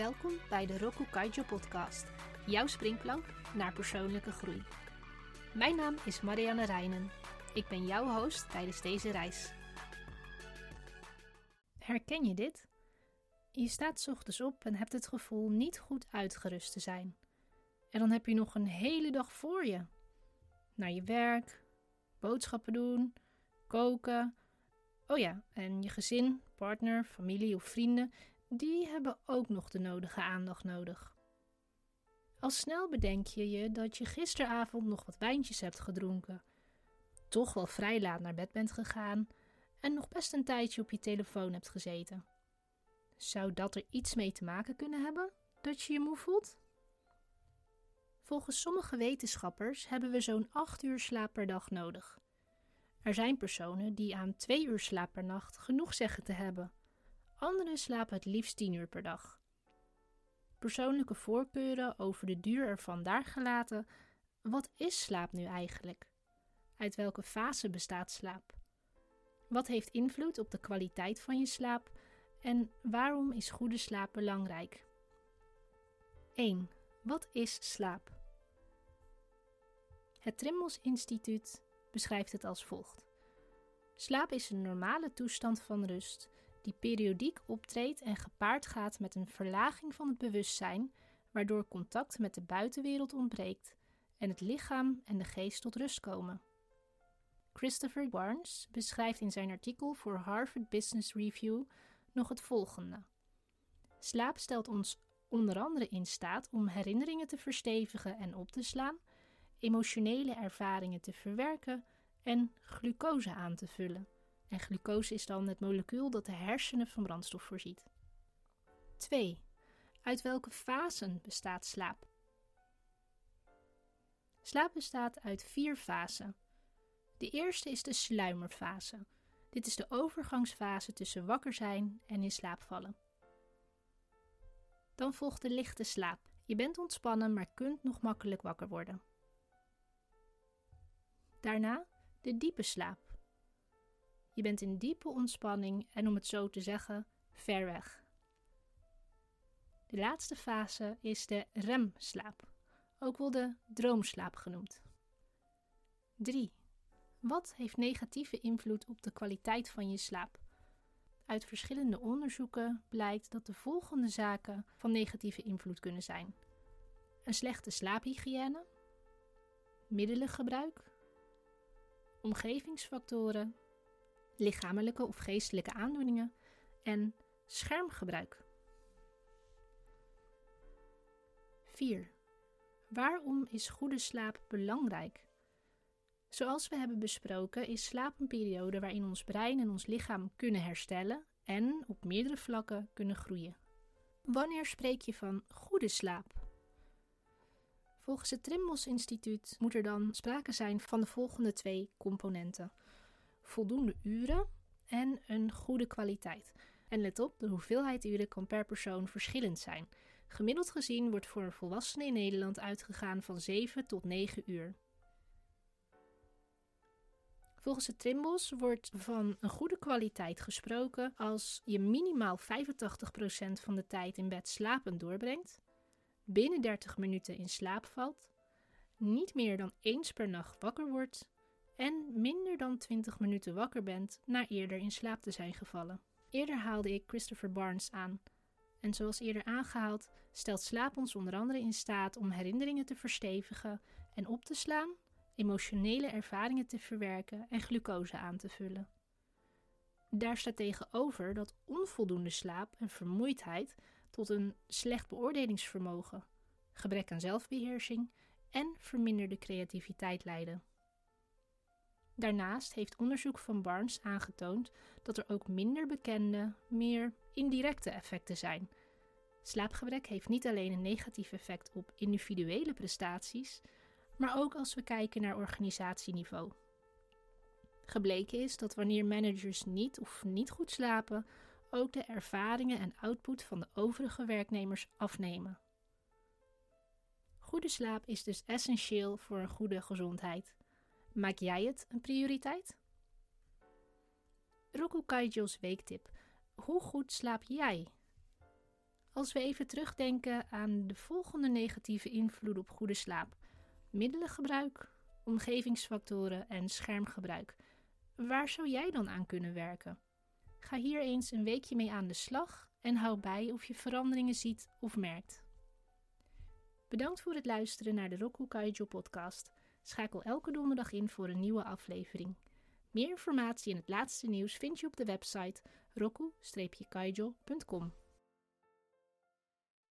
Welkom bij de Roku Kaijo podcast, jouw springplank naar persoonlijke groei. Mijn naam is Marianne Reinen. Ik ben jouw host tijdens deze reis. Herken je dit? Je staat ochtends op en hebt het gevoel niet goed uitgerust te zijn. En dan heb je nog een hele dag voor je. Naar je werk, boodschappen doen, koken. Oh ja, en je gezin, partner, familie of vrienden die hebben ook nog de nodige aandacht nodig. Al snel bedenk je je dat je gisteravond nog wat wijntjes hebt gedronken, toch wel vrij laat naar bed bent gegaan en nog best een tijdje op je telefoon hebt gezeten. Zou dat er iets mee te maken kunnen hebben dat je je moe voelt? Volgens sommige wetenschappers hebben we zo'n 8 uur slaap per dag nodig. Er zijn personen die aan 2 uur slaap per nacht genoeg zeggen te hebben. Anderen slapen het liefst 10 uur per dag. Persoonlijke voorkeuren over de duur ervan daar gelaten. Wat is slaap nu eigenlijk? Uit welke fase bestaat slaap? Wat heeft invloed op de kwaliteit van je slaap? En waarom is goede slaap belangrijk? 1. Wat is slaap? Het Trimbos Instituut beschrijft het als volgt. Slaap is een normale toestand van rust die periodiek optreedt en gepaard gaat met een verlaging van het bewustzijn, waardoor contact met de buitenwereld ontbreekt en het lichaam en de geest tot rust komen. Christopher Barnes beschrijft in zijn artikel voor Harvard Business Review nog het volgende. Slaap stelt ons onder andere in staat om herinneringen te verstevigen en op te slaan, emotionele ervaringen te verwerken en glucose aan te vullen en glucose is dan het molecuul dat de hersenen van brandstof voorziet. 2. Uit welke fasen bestaat slaap? Slaap bestaat uit vier fasen. De eerste is de sluimerfase. Dit is de overgangsfase tussen wakker zijn en in slaap vallen. Dan volgt de lichte slaap. Je bent ontspannen, maar kunt nog makkelijk wakker worden. Daarna de diepe slaap. Je bent in diepe ontspanning en om het zo te zeggen, ver weg. De laatste fase is de remslaap, ook wel de droomslaap genoemd. 3. Wat heeft negatieve invloed op de kwaliteit van je slaap? Uit verschillende onderzoeken blijkt dat de volgende zaken van negatieve invloed kunnen zijn: een slechte slaaphygiëne, middelengebruik, omgevingsfactoren lichamelijke of geestelijke aandoeningen en schermgebruik. 4. Waarom is goede slaap belangrijk? Zoals we hebben besproken, is slaap een periode waarin ons brein en ons lichaam kunnen herstellen en op meerdere vlakken kunnen groeien. Wanneer spreek je van goede slaap? Volgens het Trimbos Instituut moet er dan sprake zijn van de volgende twee componenten: voldoende uren en een goede kwaliteit. En let op, de hoeveelheid uren kan per persoon verschillend zijn. Gemiddeld gezien wordt voor een volwassene in Nederland uitgegaan van 7 tot 9 uur. Volgens het Trimbos wordt van een goede kwaliteit gesproken als je minimaal 85% van de tijd in bed slapend doorbrengt, binnen 30 minuten in slaap valt, niet meer dan eens per nacht wakker wordt en minder dan 20 minuten wakker bent na eerder in slaap te zijn gevallen. Eerder haalde ik Christopher Barnes aan. En zoals eerder aangehaald, stelt slaap ons onder andere in staat om herinneringen te verstevigen en op te slaan, emotionele ervaringen te verwerken en glucose aan te vullen. Daar staat tegenover dat onvoldoende slaap en vermoeidheid tot een slecht beoordelingsvermogen, gebrek aan zelfbeheersing en verminderde creativiteit leiden. Daarnaast heeft onderzoek van Barnes aangetoond dat er ook minder bekende, meer indirecte effecten zijn. Slaapgebrek heeft niet alleen een negatief effect op individuele prestaties, maar ook als we kijken naar organisatieniveau. Gebleken is dat wanneer managers niet of niet goed slapen, ook de ervaringen en output van de overige werknemers afnemen. Goede slaap is dus essentieel voor een goede gezondheid. Maak jij het een prioriteit? Roku Kaijo's weektip. Hoe goed slaap jij? Als we even terugdenken aan de volgende negatieve invloeden op goede slaap: middelengebruik, omgevingsfactoren en schermgebruik. Waar zou jij dan aan kunnen werken? Ga hier eens een weekje mee aan de slag en hou bij of je veranderingen ziet of merkt. Bedankt voor het luisteren naar de Roku Kaijo podcast. Schakel elke donderdag in voor een nieuwe aflevering. Meer informatie en het laatste nieuws vind je op de website roku-kaijo.com.